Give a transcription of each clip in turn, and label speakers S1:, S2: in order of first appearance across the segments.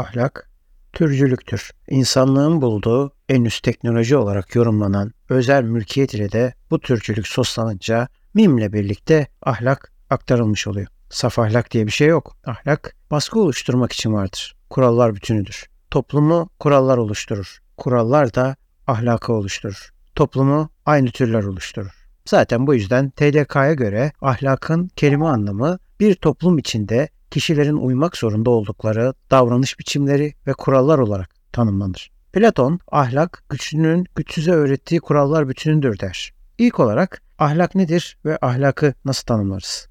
S1: Ahlak, türcülüktür. İnsanlığın bulduğu en üst teknoloji olarak yorumlanan özel mülkiyet ile de bu türcülük soslanınca mimle birlikte ahlak aktarılmış oluyor. Saf ahlak diye bir şey yok. Ahlak baskı oluşturmak için vardır. Kurallar bütünüdür. Toplumu kurallar oluşturur. Kurallar da ahlakı oluşturur. Toplumu aynı türler oluşturur. Zaten bu yüzden TDK'ya göre ahlakın kelime anlamı bir toplum içinde kişilerin uymak zorunda oldukları davranış biçimleri ve kurallar olarak tanımlanır. Platon ahlak güçlünün güçsüze öğrettiği kurallar bütünüdür der. İlk olarak ahlak nedir ve ahlakı nasıl tanımlarız?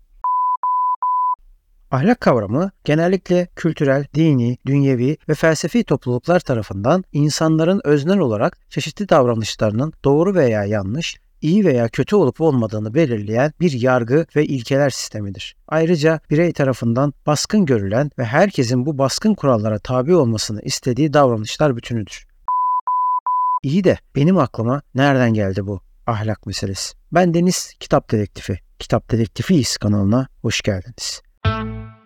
S1: Ahlak kavramı genellikle kültürel, dini, dünyevi ve felsefi topluluklar tarafından insanların öznel olarak çeşitli davranışlarının doğru veya yanlış, iyi veya kötü olup olmadığını belirleyen bir yargı ve ilkeler sistemidir. Ayrıca birey tarafından baskın görülen ve herkesin bu baskın kurallara tabi olmasını istediği davranışlar bütünüdür. İyi de benim aklıma nereden geldi bu ahlak meselesi? Ben Deniz Kitap Dedektifi. Kitap Dedektifiyiz kanalına hoş geldiniz. Bu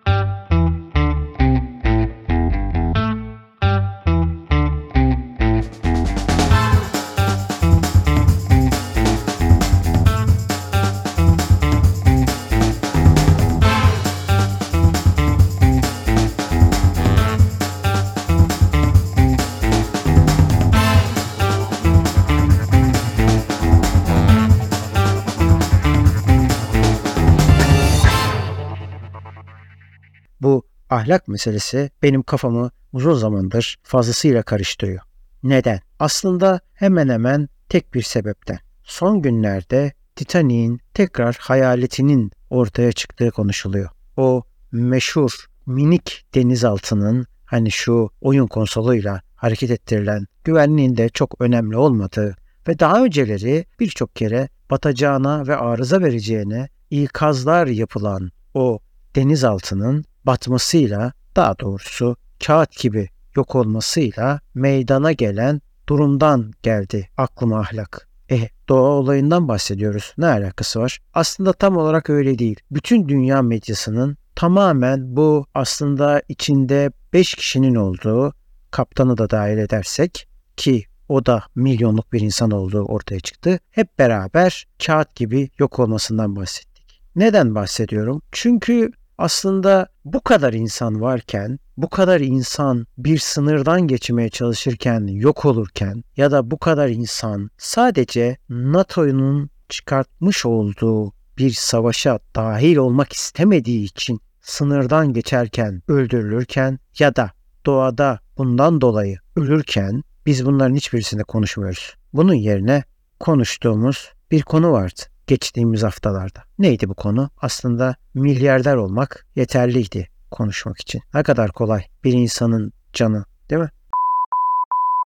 S1: ahlak meselesi benim kafamı uzun zamandır fazlasıyla karıştırıyor. Neden? Aslında hemen hemen tek bir sebepten. Son günlerde Titanic'in tekrar hayaletinin ortaya çıktığı konuşuluyor. O meşhur minik denizaltının hani şu oyun konsoluyla hareket ettirilen güvenliğin de çok önemli olmadığı ve daha önceleri birçok kere batacağına ve arıza vereceğine ikazlar yapılan o denizaltının batmasıyla daha doğrusu kağıt gibi yok olmasıyla meydana gelen durumdan geldi aklıma ahlak. E doğa olayından bahsediyoruz. Ne alakası var? Aslında tam olarak öyle değil. Bütün dünya medyasının tamamen bu aslında içinde 5 kişinin olduğu kaptanı da dahil edersek ki o da milyonluk bir insan olduğu ortaya çıktı. Hep beraber kağıt gibi yok olmasından bahsettik. Neden bahsediyorum? Çünkü aslında bu kadar insan varken, bu kadar insan bir sınırdan geçmeye çalışırken yok olurken ya da bu kadar insan sadece NATO'nun çıkartmış olduğu bir savaşa dahil olmak istemediği için sınırdan geçerken öldürülürken ya da doğada bundan dolayı ölürken biz bunların hiçbirisinde konuşmuyoruz. Bunun yerine konuştuğumuz bir konu vardı geçtiğimiz haftalarda. Neydi bu konu? Aslında milyarder olmak yeterliydi konuşmak için. Ne kadar kolay bir insanın canı değil mi?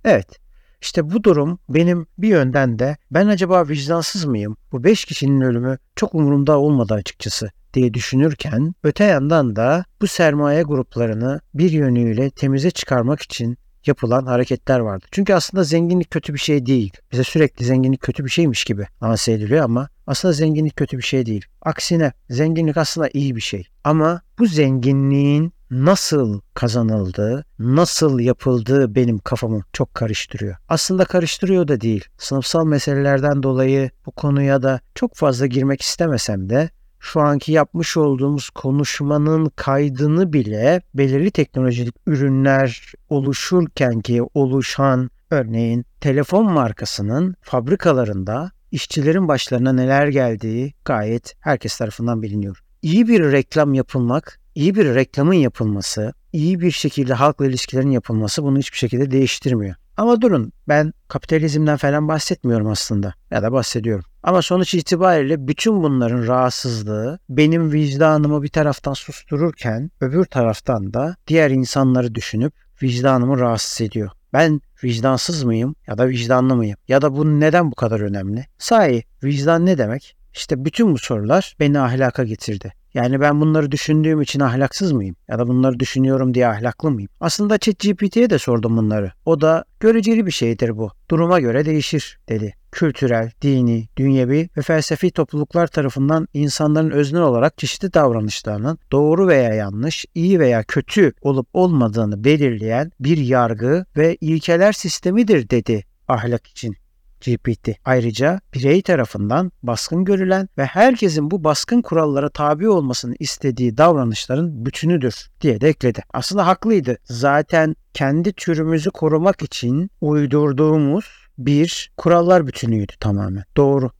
S1: Evet. İşte bu durum benim bir yönden de ben acaba vicdansız mıyım? Bu beş kişinin ölümü çok umurumda olmadı açıkçası diye düşünürken öte yandan da bu sermaye gruplarını bir yönüyle temize çıkarmak için yapılan hareketler vardı. Çünkü aslında zenginlik kötü bir şey değil. Bize sürekli zenginlik kötü bir şeymiş gibi lanse ediliyor ama aslında zenginlik kötü bir şey değil. Aksine zenginlik aslında iyi bir şey. Ama bu zenginliğin nasıl kazanıldığı, nasıl yapıldığı benim kafamı çok karıştırıyor. Aslında karıştırıyor da değil. Sınıfsal meselelerden dolayı bu konuya da çok fazla girmek istemesem de şu anki yapmış olduğumuz konuşmanın kaydını bile belirli teknolojik ürünler oluşurken ki oluşan örneğin telefon markasının fabrikalarında işçilerin başlarına neler geldiği gayet herkes tarafından biliniyor. İyi bir reklam yapılmak, iyi bir reklamın yapılması, iyi bir şekilde halkla ilişkilerin yapılması bunu hiçbir şekilde değiştirmiyor. Ama durun ben kapitalizmden falan bahsetmiyorum aslında ya da bahsediyorum. Ama sonuç itibariyle bütün bunların rahatsızlığı benim vicdanımı bir taraftan sustururken öbür taraftan da diğer insanları düşünüp vicdanımı rahatsız ediyor. Ben vicdansız mıyım ya da vicdanlı mıyım? Ya da bu neden bu kadar önemli? Sahi vicdan ne demek? İşte bütün bu sorular beni ahlaka getirdi. Yani ben bunları düşündüğüm için ahlaksız mıyım? Ya da bunları düşünüyorum diye ahlaklı mıyım? Aslında ChatGPT'ye de sordum bunları. O da göreceli bir şeydir bu. Duruma göre değişir dedi. Kültürel, dini, dünyevi ve felsefi topluluklar tarafından insanların öznel olarak çeşitli davranışlarının doğru veya yanlış, iyi veya kötü olup olmadığını belirleyen bir yargı ve ilkeler sistemidir dedi ahlak için. GPT. Ayrıca birey tarafından baskın görülen ve herkesin bu baskın kurallara tabi olmasını istediği davranışların bütünüdür diye de ekledi. Aslında haklıydı. Zaten kendi türümüzü korumak için uydurduğumuz bir kurallar bütünüydü tamamen. Doğru.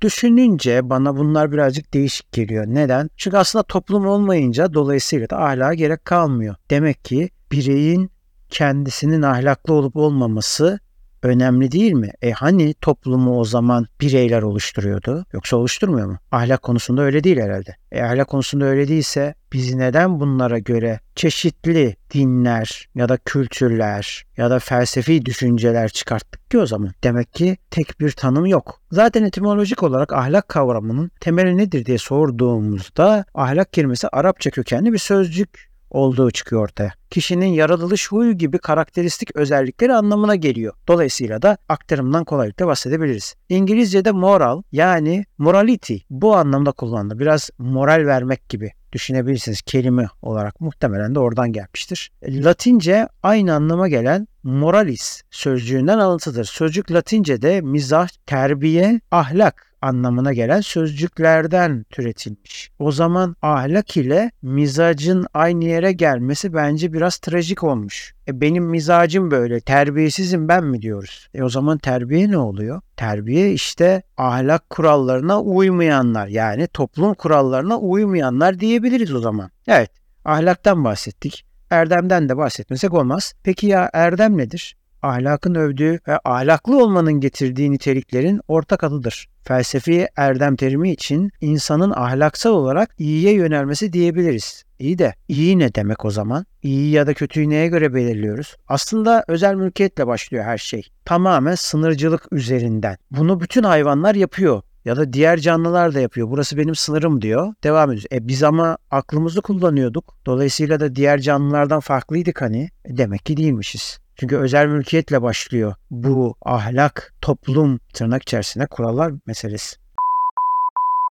S1: Düşününce bana bunlar birazcık değişik geliyor. Neden? Çünkü aslında toplum olmayınca dolayısıyla da ahlaka gerek kalmıyor. Demek ki bireyin kendisinin ahlaklı olup olmaması önemli değil mi? E hani toplumu o zaman bireyler oluşturuyordu? Yoksa oluşturmuyor mu? Ahlak konusunda öyle değil herhalde. E ahlak konusunda öyle değilse biz neden bunlara göre çeşitli dinler ya da kültürler ya da felsefi düşünceler çıkarttık ki o zaman? Demek ki tek bir tanım yok. Zaten etimolojik olarak ahlak kavramının temeli nedir diye sorduğumuzda ahlak kelimesi Arapça kökenli bir sözcük olduğu çıkıyor ortaya. Kişinin yaratılış huyu gibi karakteristik özellikleri anlamına geliyor. Dolayısıyla da aktarımdan kolaylıkla bahsedebiliriz. İngilizce'de moral yani morality bu anlamda kullanılır. Biraz moral vermek gibi düşünebilirsiniz kelime olarak muhtemelen de oradan gelmiştir. Latince aynı anlama gelen moralis sözcüğünden alıntıdır. Sözcük Latince'de mizah, terbiye, ahlak anlamına gelen sözcüklerden türetilmiş. O zaman ahlak ile mizacın aynı yere gelmesi bence biraz trajik olmuş. E benim mizacım böyle, terbiyesizim ben mi diyoruz? E o zaman terbiye ne oluyor? Terbiye işte ahlak kurallarına uymayanlar yani toplum kurallarına uymayanlar diyebiliriz o zaman. Evet, ahlaktan bahsettik. Erdem'den de bahsetmesek olmaz. Peki ya erdem nedir? Ahlakın övdüğü ve ahlaklı olmanın getirdiği niteliklerin ortak adıdır. Felsefi erdem terimi için insanın ahlaksal olarak iyiye yönelmesi diyebiliriz. İyi de iyi ne demek o zaman? İyi ya da kötüyü neye göre belirliyoruz? Aslında özel mülkiyetle başlıyor her şey. Tamamen sınırcılık üzerinden. Bunu bütün hayvanlar yapıyor ya da diğer canlılar da yapıyor. Burası benim sınırım diyor. Devam ediyoruz. E biz ama aklımızı kullanıyorduk. Dolayısıyla da diğer canlılardan farklıydık hani. E demek ki değilmişiz. Çünkü özel mülkiyetle başlıyor bu ahlak, toplum tırnak içerisinde kurallar meselesi.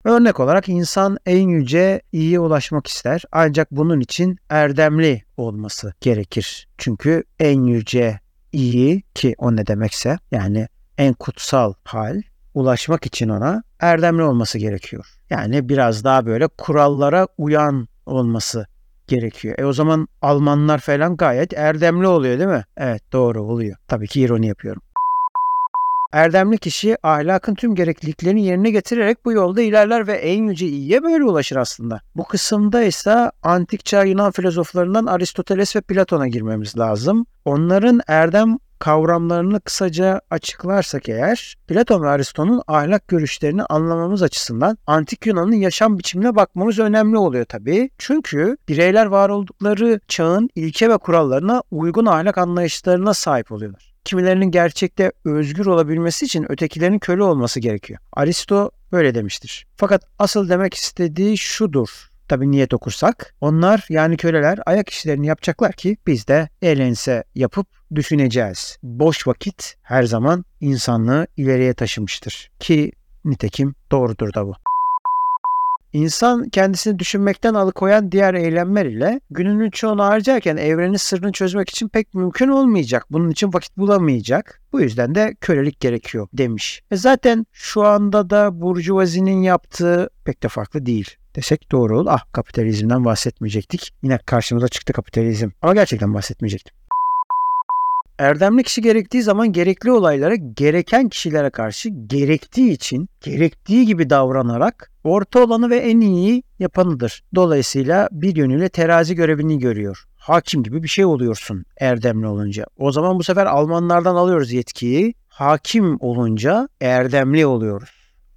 S1: Örnek olarak insan en yüce iyiye ulaşmak ister ancak bunun için erdemli olması gerekir. Çünkü en yüce iyi ki o ne demekse yani en kutsal hal ulaşmak için ona erdemli olması gerekiyor. Yani biraz daha böyle kurallara uyan olması gerekiyor. E o zaman Almanlar falan gayet erdemli oluyor değil mi? Evet doğru oluyor. Tabii ki ironi yapıyorum. Erdemli kişi ahlakın tüm gerekliliklerini yerine getirerek bu yolda ilerler ve en yüce iyiye böyle ulaşır aslında. Bu kısımda ise antik çağ Yunan filozoflarından Aristoteles ve Platon'a girmemiz lazım. Onların erdem kavramlarını kısaca açıklarsak eğer, Platon ve Aristo'nun ahlak görüşlerini anlamamız açısından antik Yunan'ın yaşam biçimine bakmamız önemli oluyor tabii. Çünkü bireyler var oldukları çağın ilke ve kurallarına uygun ahlak anlayışlarına sahip oluyorlar. Kimilerinin gerçekte özgür olabilmesi için ötekilerin köle olması gerekiyor. Aristo böyle demiştir. Fakat asıl demek istediği şudur tabi niyet okursak onlar yani köleler ayak işlerini yapacaklar ki biz de eğlense yapıp düşüneceğiz. Boş vakit her zaman insanlığı ileriye taşımıştır ki nitekim doğrudur da bu. İnsan kendisini düşünmekten alıkoyan diğer eylemler ile gününün çoğunu harcarken evrenin sırrını çözmek için pek mümkün olmayacak. Bunun için vakit bulamayacak. Bu yüzden de kölelik gerekiyor demiş. E zaten şu anda da burjuvazinin yaptığı pek de farklı değil desek doğru olur. Ah kapitalizmden bahsetmeyecektik. Yine karşımıza çıktı kapitalizm. Ama gerçekten bahsetmeyecektim. Erdemli kişi gerektiği zaman gerekli olaylara gereken kişilere karşı gerektiği için gerektiği gibi davranarak orta olanı ve en iyiyi yapanıdır. Dolayısıyla bir yönüyle terazi görevini görüyor. Hakim gibi bir şey oluyorsun erdemli olunca. O zaman bu sefer Almanlardan alıyoruz yetkiyi. Hakim olunca erdemli oluyoruz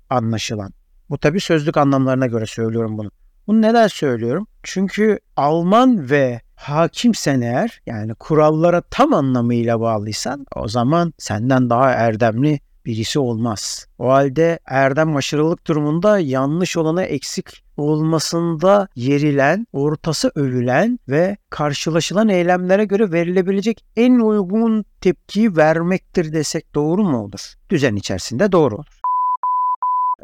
S1: anlaşılan. Bu tabi sözlük anlamlarına göre söylüyorum bunu. Bunu neden söylüyorum? Çünkü Alman ve hakimsen eğer yani kurallara tam anlamıyla bağlıysan o zaman senden daha erdemli birisi olmaz. O halde erdem aşırılık durumunda yanlış olana eksik olmasında yerilen, ortası övülen ve karşılaşılan eylemlere göre verilebilecek en uygun tepkiyi vermektir desek doğru mu olur? Düzen içerisinde doğru olur.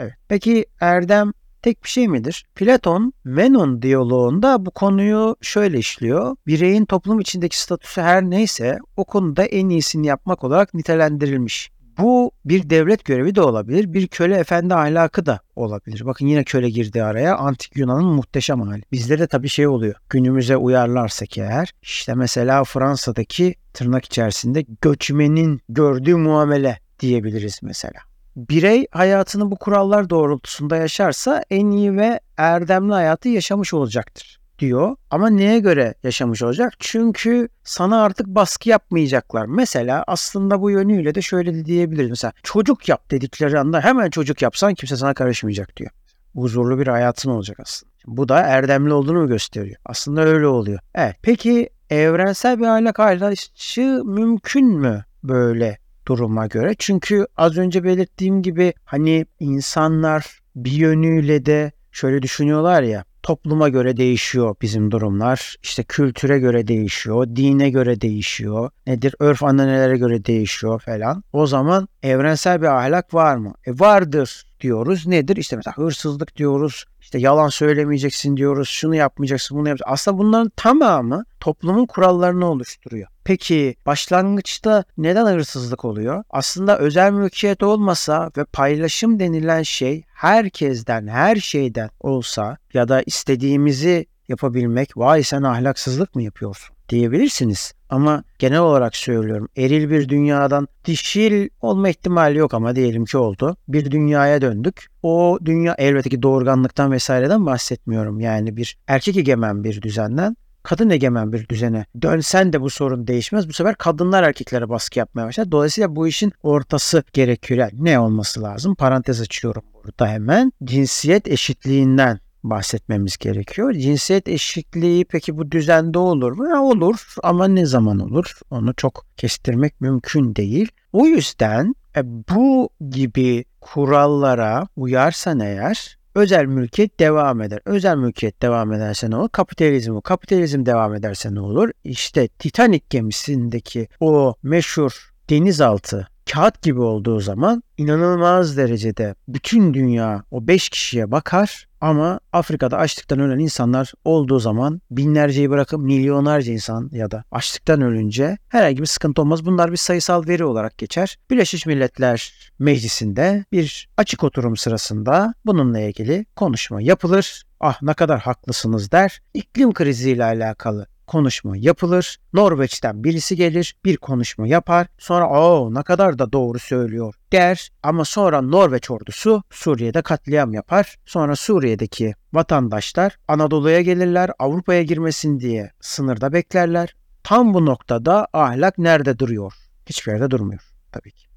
S1: Evet. Peki erdem tek bir şey midir? Platon Menon diyaloğunda bu konuyu şöyle işliyor. Bireyin toplum içindeki statüsü her neyse o konuda en iyisini yapmak olarak nitelendirilmiş. Bu bir devlet görevi de olabilir, bir köle efendi ahlakı da olabilir. Bakın yine köle girdi araya. Antik Yunan'ın muhteşem hali. Bizde de tabii şey oluyor. Günümüze uyarlarsak eğer işte mesela Fransa'daki tırnak içerisinde göçmenin gördüğü muamele diyebiliriz mesela. Birey hayatını bu kurallar doğrultusunda yaşarsa en iyi ve erdemli hayatı yaşamış olacaktır diyor. Ama neye göre yaşamış olacak? Çünkü sana artık baskı yapmayacaklar. Mesela aslında bu yönüyle de şöyle de diyebiliriz. Mesela çocuk yap dedikleri anda hemen çocuk yapsan kimse sana karışmayacak diyor. Huzurlu bir hayatın olacak aslında. Bu da erdemli olduğunu mu gösteriyor? Aslında öyle oluyor. Evet. Peki evrensel bir ahlak anlayışı mümkün mü böyle duruma göre? Çünkü az önce belirttiğim gibi hani insanlar bir yönüyle de şöyle düşünüyorlar ya topluma göre değişiyor bizim durumlar. İşte kültüre göre değişiyor, dine göre değişiyor. Nedir? Örf ananelere göre değişiyor falan. O zaman evrensel bir ahlak var mı? E vardır diyoruz. Nedir? İşte mesela hırsızlık diyoruz. İşte yalan söylemeyeceksin diyoruz. Şunu yapmayacaksın, bunu yapacaksın. Aslında bunların tamamı toplumun kurallarını oluşturuyor. Peki başlangıçta neden hırsızlık oluyor? Aslında özel mülkiyet olmasa ve paylaşım denilen şey herkesten, her şeyden olsa ya da istediğimizi yapabilmek, vay sen ahlaksızlık mı yapıyorsun diyebilirsiniz. Ama genel olarak söylüyorum eril bir dünyadan dişil olma ihtimali yok ama diyelim ki oldu. Bir dünyaya döndük. O dünya elbette ki doğurganlıktan vesaireden bahsetmiyorum. Yani bir erkek egemen bir düzenden kadın egemen bir düzene dönsen de bu sorun değişmez. Bu sefer kadınlar erkeklere baskı yapmaya başlar. Dolayısıyla bu işin ortası gerekiyor. Yani ne olması lazım? Parantez açıyorum burada hemen. Cinsiyet eşitliğinden bahsetmemiz gerekiyor. Cinsiyet eşitliği peki bu düzende olur mu? Ya olur ama ne zaman olur? Onu çok kestirmek mümkün değil. O yüzden e, bu gibi kurallara uyarsan eğer özel mülkiyet devam eder. Özel mülkiyet devam ederse ne olur? Kapitalizm o. Kapitalizm devam ederse ne olur? İşte Titanic gemisindeki o meşhur denizaltı kağıt gibi olduğu zaman inanılmaz derecede bütün dünya o 5 kişiye bakar ama Afrika'da açlıktan ölen insanlar olduğu zaman binlerceyi bırakıp milyonlarca insan ya da açlıktan ölünce herhangi bir sıkıntı olmaz. Bunlar bir sayısal veri olarak geçer. Birleşmiş Milletler Meclisi'nde bir açık oturum sırasında bununla ilgili konuşma yapılır. Ah ne kadar haklısınız der. İklim kriziyle alakalı konuşma yapılır. Norveç'ten birisi gelir, bir konuşma yapar. Sonra o ne kadar da doğru söylüyor der. Ama sonra Norveç ordusu Suriye'de katliam yapar. Sonra Suriye'deki vatandaşlar Anadolu'ya gelirler, Avrupa'ya girmesin diye sınırda beklerler. Tam bu noktada ahlak nerede duruyor? Hiçbir yerde durmuyor tabii ki.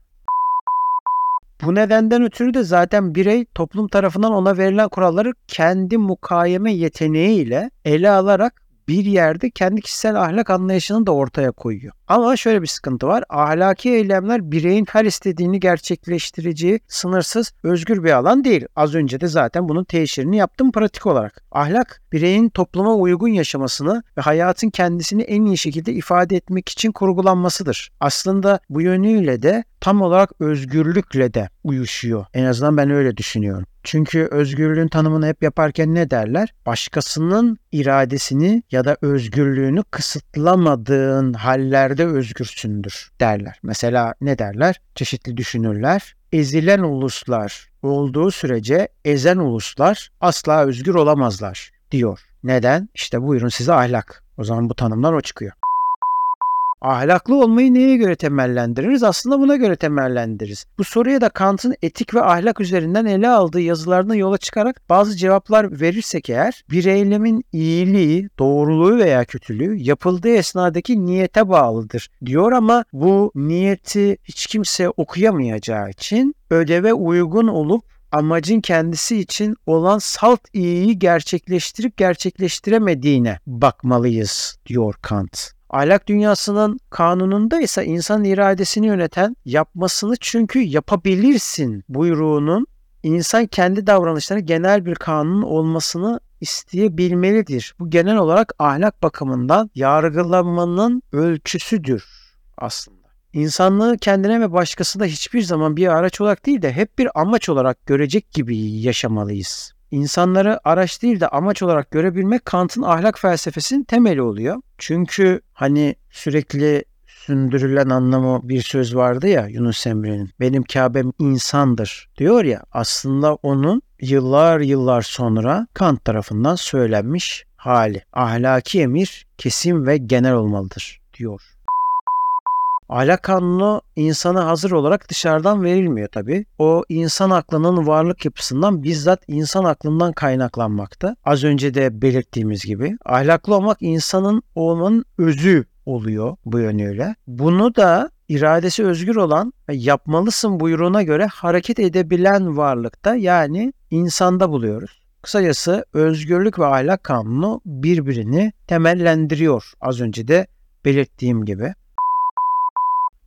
S1: Bu nedenden ötürü de zaten birey toplum tarafından ona verilen kuralları kendi mukayeme yeteneğiyle ele alarak bir yerde kendi kişisel ahlak anlayışını da ortaya koyuyor. Ama şöyle bir sıkıntı var. Ahlaki eylemler bireyin her istediğini gerçekleştireceği sınırsız, özgür bir alan değil. Az önce de zaten bunun teşhirini yaptım pratik olarak. Ahlak bireyin topluma uygun yaşamasını ve hayatın kendisini en iyi şekilde ifade etmek için kurgulanmasıdır. Aslında bu yönüyle de tam olarak özgürlükle de uyuşuyor. En azından ben öyle düşünüyorum. Çünkü özgürlüğün tanımını hep yaparken ne derler? Başkasının iradesini ya da özgürlüğünü kısıtlamadığın hallerde özgürsündür derler. Mesela ne derler? Çeşitli düşünürler. Ezilen uluslar olduğu sürece ezen uluslar asla özgür olamazlar diyor. Neden? İşte buyurun size ahlak. O zaman bu tanımlar o çıkıyor. Ahlaklı olmayı neye göre temellendiririz? Aslında buna göre temellendiririz. Bu soruya da Kant'ın etik ve ahlak üzerinden ele aldığı yazılarına yola çıkarak bazı cevaplar verirsek eğer bir eylemin iyiliği, doğruluğu veya kötülüğü yapıldığı esnadaki niyete bağlıdır diyor ama bu niyeti hiç kimse okuyamayacağı için ödeve uygun olup amacın kendisi için olan salt iyiyi gerçekleştirip gerçekleştiremediğine bakmalıyız diyor Kant. Ahlak dünyasının kanununda ise insan iradesini yöneten yapmasını çünkü yapabilirsin buyruğunun insan kendi davranışlarına genel bir kanun olmasını isteyebilmelidir. Bu genel olarak ahlak bakımından yargılamanın ölçüsüdür aslında. İnsanlığı kendine ve başkasına hiçbir zaman bir araç olarak değil de hep bir amaç olarak görecek gibi yaşamalıyız. İnsanları araç değil de amaç olarak görebilmek Kant'ın ahlak felsefesinin temeli oluyor. Çünkü hani sürekli sündürülen anlamı bir söz vardı ya Yunus Emre'nin. Benim Kabe'm insandır diyor ya aslında onun yıllar yıllar sonra Kant tarafından söylenmiş hali. Ahlaki emir kesin ve genel olmalıdır diyor. Ahlak kanunu insana hazır olarak dışarıdan verilmiyor tabi. O insan aklının varlık yapısından bizzat insan aklından kaynaklanmakta. Az önce de belirttiğimiz gibi ahlaklı olmak insanın olmanın özü oluyor bu yönüyle. Bunu da iradesi özgür olan yapmalısın buyruğuna göre hareket edebilen varlıkta yani insanda buluyoruz. Kısacası özgürlük ve ahlak kanunu birbirini temellendiriyor az önce de belirttiğim gibi.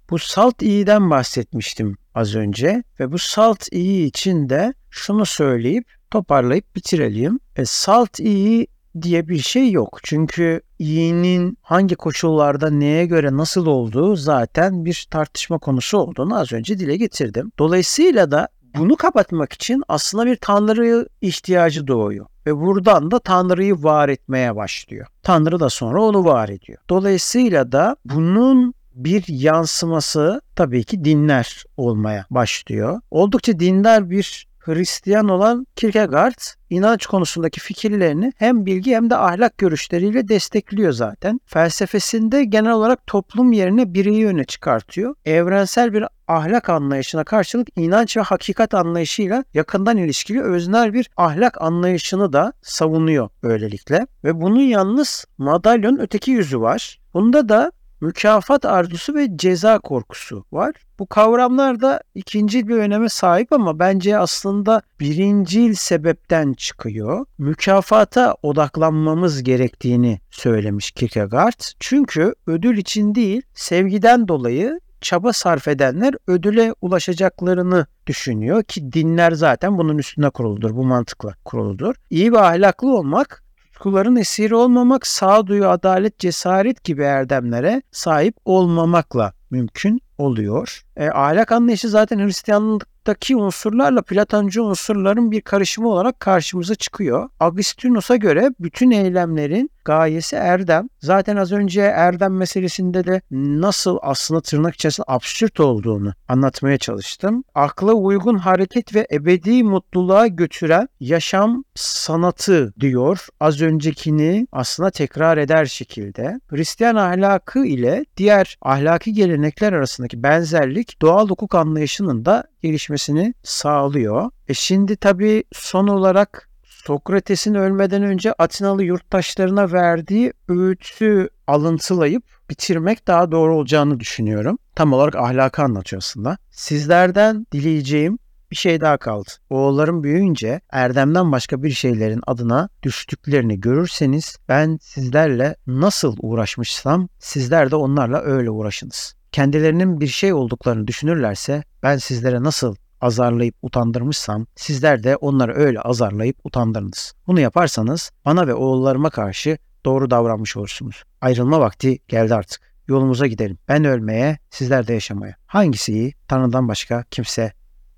S1: Bu salt iyiden bahsetmiştim az önce ve bu salt iyi için de şunu söyleyip toparlayıp bitirelim. E, salt iyi diye bir şey yok. Çünkü iyinin hangi koşullarda neye göre nasıl olduğu zaten bir tartışma konusu olduğunu az önce dile getirdim. Dolayısıyla da bunu kapatmak için aslında bir tanrı ihtiyacı doğuyor ve buradan da tanrıyı var etmeye başlıyor. Tanrı da sonra onu var ediyor. Dolayısıyla da bunun bir yansıması tabii ki dinler olmaya başlıyor. Oldukça dindar bir Hristiyan olan Kierkegaard inanç konusundaki fikirlerini hem bilgi hem de ahlak görüşleriyle destekliyor zaten. Felsefesinde genel olarak toplum yerine bireyi öne çıkartıyor. Evrensel bir ahlak anlayışına karşılık inanç ve hakikat anlayışıyla yakından ilişkili öznel bir ahlak anlayışını da savunuyor böylelikle. Ve bunun yalnız madalyonun öteki yüzü var. Bunda da mükafat arzusu ve ceza korkusu var. Bu kavramlar da ikinci bir öneme sahip ama bence aslında birincil sebepten çıkıyor. Mükafata odaklanmamız gerektiğini söylemiş Kierkegaard. Çünkü ödül için değil, sevgiden dolayı çaba sarf edenler ödüle ulaşacaklarını düşünüyor ki dinler zaten bunun üstüne kuruludur. Bu mantıkla kuruludur. İyi ve ahlaklı olmak tutkuların esiri olmamak, sağduyu, adalet, cesaret gibi erdemlere sahip olmamakla mümkün oluyor. E, ahlak anlayışı zaten Hristiyanlıktaki unsurlarla Platoncu unsurların bir karışımı olarak karşımıza çıkıyor. Agustinus'a göre bütün eylemlerin gayesi erdem. Zaten az önce erdem meselesinde de nasıl aslında tırnak içerisinde absürt olduğunu anlatmaya çalıştım. Akla uygun hareket ve ebedi mutluluğa götüren yaşam sanatı diyor. Az öncekini aslında tekrar eder şekilde. Hristiyan ahlakı ile diğer ahlaki gelenekler arasındaki benzerlik doğal hukuk anlayışının da gelişmesini sağlıyor. E şimdi tabii son olarak Sokrates'in ölmeden önce Atinalı yurttaşlarına verdiği öğütü alıntılayıp bitirmek daha doğru olacağını düşünüyorum. Tam olarak ahlakı anlatıyor aslında. Sizlerden dileyeceğim bir şey daha kaldı. Oğullarım büyüyünce erdemden başka bir şeylerin adına düştüklerini görürseniz ben sizlerle nasıl uğraşmışsam sizler de onlarla öyle uğraşınız. Kendilerinin bir şey olduklarını düşünürlerse ben sizlere nasıl azarlayıp utandırmışsam sizler de onları öyle azarlayıp utandırınız. Bunu yaparsanız bana ve oğullarıma karşı doğru davranmış olursunuz. Ayrılma vakti geldi artık. Yolumuza gidelim. Ben ölmeye, sizler de yaşamaya. Hangisi iyi? Tanrı'dan başka kimse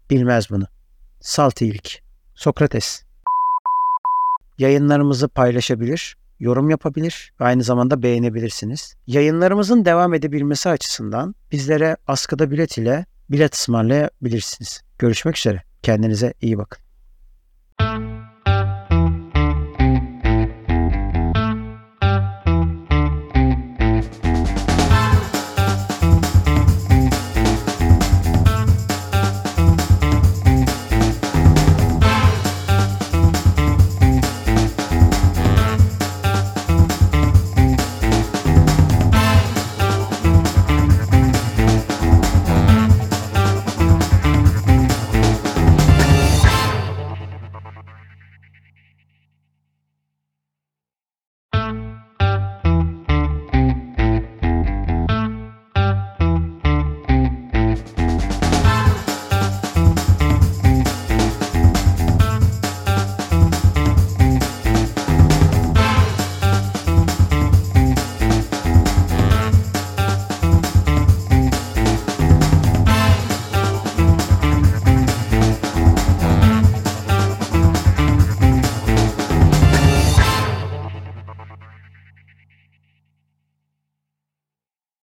S1: bilmez bunu. Salt iyilik. Sokrates. Yayınlarımızı paylaşabilir, yorum yapabilir ve aynı zamanda beğenebilirsiniz. Yayınlarımızın devam edebilmesi açısından bizlere askıda bilet ile bilet ısmarlayabilirsiniz. Görüşmek üzere. Kendinize iyi bakın.